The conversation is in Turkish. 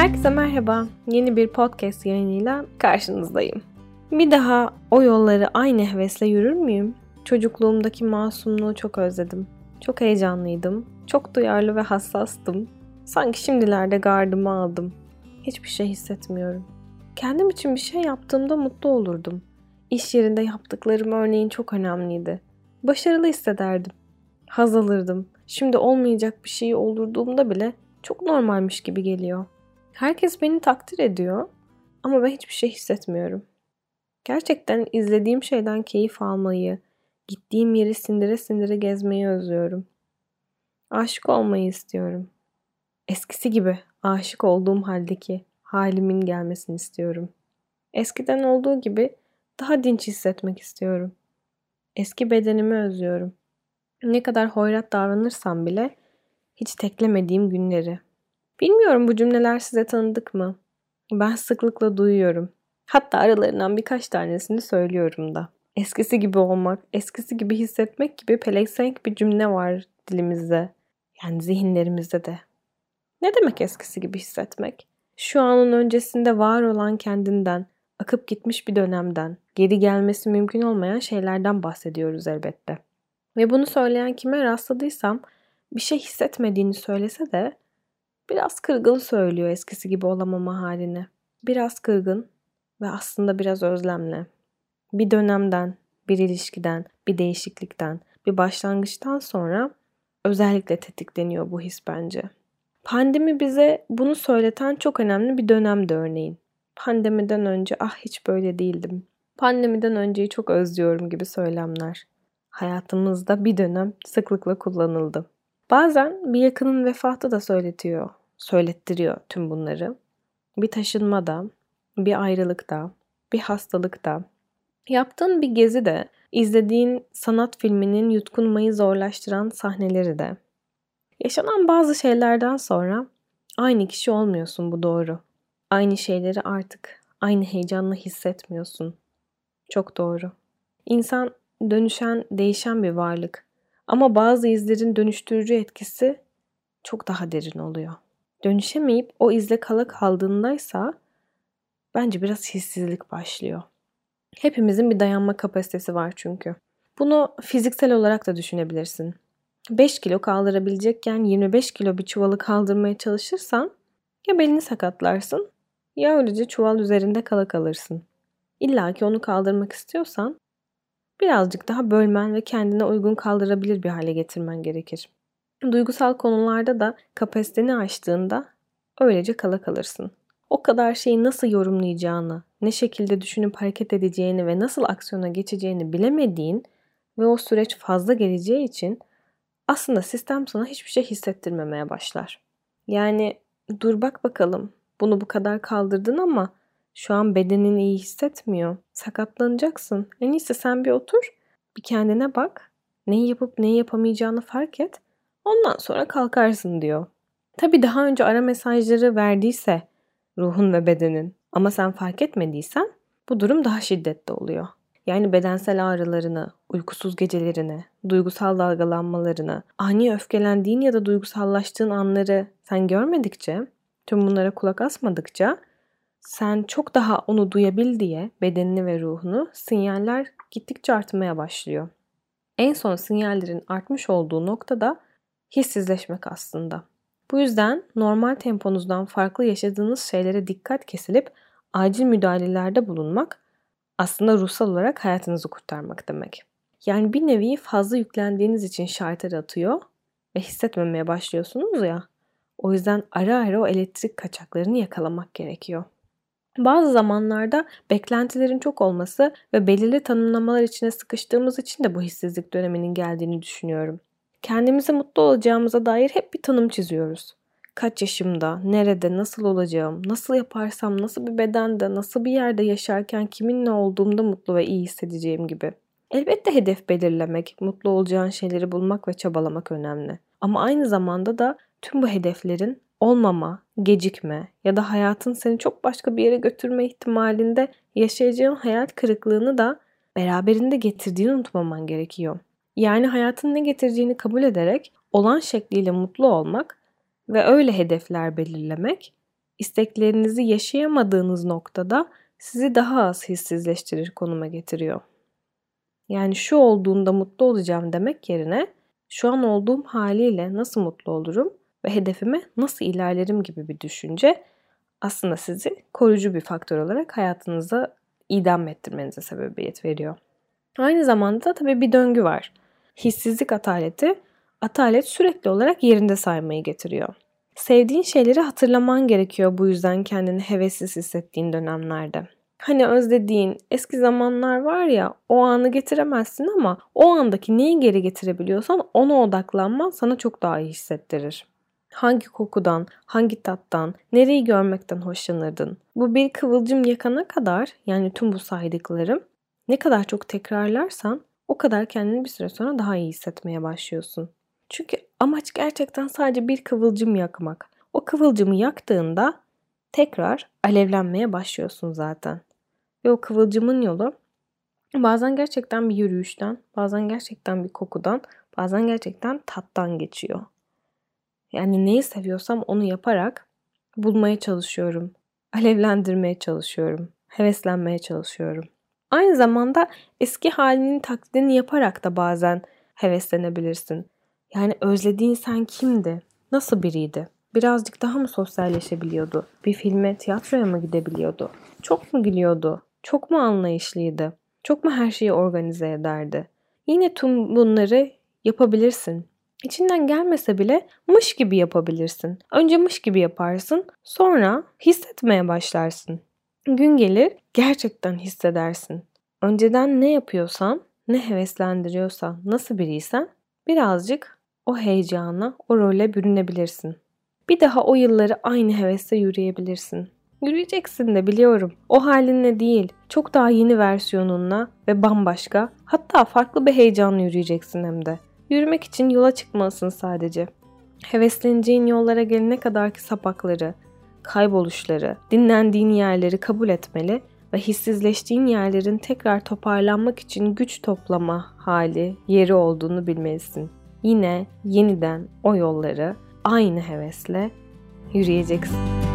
Herkese merhaba. Yeni bir podcast yayınıyla karşınızdayım. Bir daha o yolları aynı hevesle yürür müyüm? Çocukluğumdaki masumluğu çok özledim. Çok heyecanlıydım. Çok duyarlı ve hassastım. Sanki şimdilerde gardımı aldım. Hiçbir şey hissetmiyorum. Kendim için bir şey yaptığımda mutlu olurdum. İş yerinde yaptıklarım örneğin çok önemliydi. Başarılı hissederdim. Haz alırdım. Şimdi olmayacak bir şeyi olurduğumda bile çok normalmiş gibi geliyor. Herkes beni takdir ediyor ama ben hiçbir şey hissetmiyorum. Gerçekten izlediğim şeyden keyif almayı, gittiğim yeri sindire sindire gezmeyi özlüyorum. Aşık olmayı istiyorum. Eskisi gibi aşık olduğum haldeki halimin gelmesini istiyorum. Eskiden olduğu gibi daha dinç hissetmek istiyorum. Eski bedenimi özlüyorum. Ne kadar hoyrat davranırsam bile hiç teklemediğim günleri. Bilmiyorum bu cümleler size tanıdık mı? Ben sıklıkla duyuyorum. Hatta aralarından birkaç tanesini söylüyorum da. Eskisi gibi olmak, eskisi gibi hissetmek gibi pelesenk bir cümle var dilimizde. Yani zihinlerimizde de. Ne demek eskisi gibi hissetmek? Şu anın öncesinde var olan kendinden, akıp gitmiş bir dönemden, geri gelmesi mümkün olmayan şeylerden bahsediyoruz elbette. Ve bunu söyleyen kime rastladıysam bir şey hissetmediğini söylese de biraz kırgın söylüyor eskisi gibi olamama halini. Biraz kırgın ve aslında biraz özlemle. Bir dönemden, bir ilişkiden, bir değişiklikten, bir başlangıçtan sonra özellikle tetikleniyor bu his bence. Pandemi bize bunu söyleten çok önemli bir dönemdi örneğin. Pandemiden önce ah hiç böyle değildim. Pandemiden önceyi çok özlüyorum gibi söylemler. Hayatımızda bir dönem sıklıkla kullanıldı. Bazen bir yakının vefatı da söyletiyor, söylettiriyor tüm bunları. Bir taşınmada, bir ayrılıkta, bir hastalıkta, yaptığın bir gezi de, izlediğin sanat filminin yutkunmayı zorlaştıran sahneleri de. Yaşanan bazı şeylerden sonra aynı kişi olmuyorsun bu doğru. Aynı şeyleri artık aynı heyecanla hissetmiyorsun. Çok doğru. İnsan dönüşen, değişen bir varlık. Ama bazı izlerin dönüştürücü etkisi çok daha derin oluyor. Dönüşemeyip o izle kala kaldığındaysa bence biraz hissizlik başlıyor. Hepimizin bir dayanma kapasitesi var çünkü. Bunu fiziksel olarak da düşünebilirsin. 5 kilo kaldırabilecekken 25 kilo bir çuvalı kaldırmaya çalışırsan ya belini sakatlarsın ya öylece çuval üzerinde kala kalırsın. İlla ki onu kaldırmak istiyorsan birazcık daha bölmen ve kendine uygun kaldırabilir bir hale getirmen gerekir. Duygusal konularda da kapasiteni aştığında öylece kala kalırsın. O kadar şeyi nasıl yorumlayacağını, ne şekilde düşünüp hareket edeceğini ve nasıl aksiyona geçeceğini bilemediğin ve o süreç fazla geleceği için aslında sistem sana hiçbir şey hissettirmemeye başlar. Yani dur bak bakalım bunu bu kadar kaldırdın ama şu an bedenin iyi hissetmiyor. Sakatlanacaksın. En iyisi sen bir otur, bir kendine bak. Neyi yapıp neyi yapamayacağını fark et. Ondan sonra kalkarsın diyor. Tabi daha önce ara mesajları verdiyse ruhun ve bedenin ama sen fark etmediysen bu durum daha şiddetli oluyor. Yani bedensel ağrılarını, uykusuz gecelerini, duygusal dalgalanmalarını, ani öfkelendiğin ya da duygusallaştığın anları sen görmedikçe, tüm bunlara kulak asmadıkça sen çok daha onu duyabil diye bedenini ve ruhunu sinyaller gittikçe artmaya başlıyor. En son sinyallerin artmış olduğu noktada hissizleşmek aslında. Bu yüzden normal temponuzdan farklı yaşadığınız şeylere dikkat kesilip acil müdahalelerde bulunmak aslında ruhsal olarak hayatınızı kurtarmak demek. Yani bir nevi fazla yüklendiğiniz için şartları atıyor ve hissetmemeye başlıyorsunuz ya. O yüzden ara ara o elektrik kaçaklarını yakalamak gerekiyor. Bazı zamanlarda beklentilerin çok olması ve belirli tanımlamalar içine sıkıştığımız için de bu hissizlik döneminin geldiğini düşünüyorum. Kendimizi mutlu olacağımıza dair hep bir tanım çiziyoruz. Kaç yaşımda, nerede, nasıl olacağım, nasıl yaparsam, nasıl bir bedende, nasıl bir yerde yaşarken kiminle olduğumda mutlu ve iyi hissedeceğim gibi. Elbette hedef belirlemek, mutlu olacağın şeyleri bulmak ve çabalamak önemli. Ama aynı zamanda da tüm bu hedeflerin olmama, gecikme ya da hayatın seni çok başka bir yere götürme ihtimalinde yaşayacağın hayal kırıklığını da beraberinde getirdiğini unutmaman gerekiyor. Yani hayatın ne getireceğini kabul ederek olan şekliyle mutlu olmak ve öyle hedefler belirlemek isteklerinizi yaşayamadığınız noktada sizi daha az hissizleştirir konuma getiriyor. Yani şu olduğunda mutlu olacağım demek yerine şu an olduğum haliyle nasıl mutlu olurum ve hedefime nasıl ilerlerim gibi bir düşünce aslında sizi koruyucu bir faktör olarak hayatınıza idam ettirmenize sebebiyet veriyor. Aynı zamanda tabii bir döngü var. Hissizlik ataleti, atalet sürekli olarak yerinde saymayı getiriyor. Sevdiğin şeyleri hatırlaman gerekiyor bu yüzden kendini hevessiz hissettiğin dönemlerde. Hani özlediğin eski zamanlar var ya o anı getiremezsin ama o andaki neyi geri getirebiliyorsan ona odaklanman sana çok daha iyi hissettirir. Hangi kokudan, hangi tattan, nereyi görmekten hoşlanırdın? Bu bir kıvılcım yakana kadar yani tüm bu saydıklarım ne kadar çok tekrarlarsan o kadar kendini bir süre sonra daha iyi hissetmeye başlıyorsun. Çünkü amaç gerçekten sadece bir kıvılcım yakmak. O kıvılcımı yaktığında tekrar alevlenmeye başlıyorsun zaten. Ve o kıvılcımın yolu bazen gerçekten bir yürüyüşten, bazen gerçekten bir kokudan, bazen gerçekten tattan geçiyor. Yani neyi seviyorsam onu yaparak bulmaya çalışıyorum. Alevlendirmeye çalışıyorum. Heveslenmeye çalışıyorum. Aynı zamanda eski halinin taklidini yaparak da bazen heveslenebilirsin. Yani özlediğin sen kimdi? Nasıl biriydi? Birazcık daha mı sosyalleşebiliyordu? Bir filme, tiyatroya mı gidebiliyordu? Çok mu gülüyordu? Çok mu anlayışlıydı? Çok mu her şeyi organize ederdi? Yine tüm bunları yapabilirsin. İçinden gelmese bile mış gibi yapabilirsin. Önce mış gibi yaparsın, sonra hissetmeye başlarsın. Gün gelir gerçekten hissedersin. Önceden ne yapıyorsan, ne heveslendiriyorsa, nasıl biriysen birazcık o heyecana, o role bürünebilirsin. Bir daha o yılları aynı hevesle yürüyebilirsin. Yürüyeceksin de biliyorum. O halinle değil, çok daha yeni versiyonunla ve bambaşka, hatta farklı bir heyecanla yürüyeceksin hem de. Yürümek için yola çıkmalısın sadece. Hevesleneceğin yollara gelene kadarki sapakları, kayboluşları, dinlendiğin yerleri kabul etmeli ve hissizleştiğin yerlerin tekrar toparlanmak için güç toplama hali, yeri olduğunu bilmelisin. Yine yeniden o yolları aynı hevesle yürüyeceksin.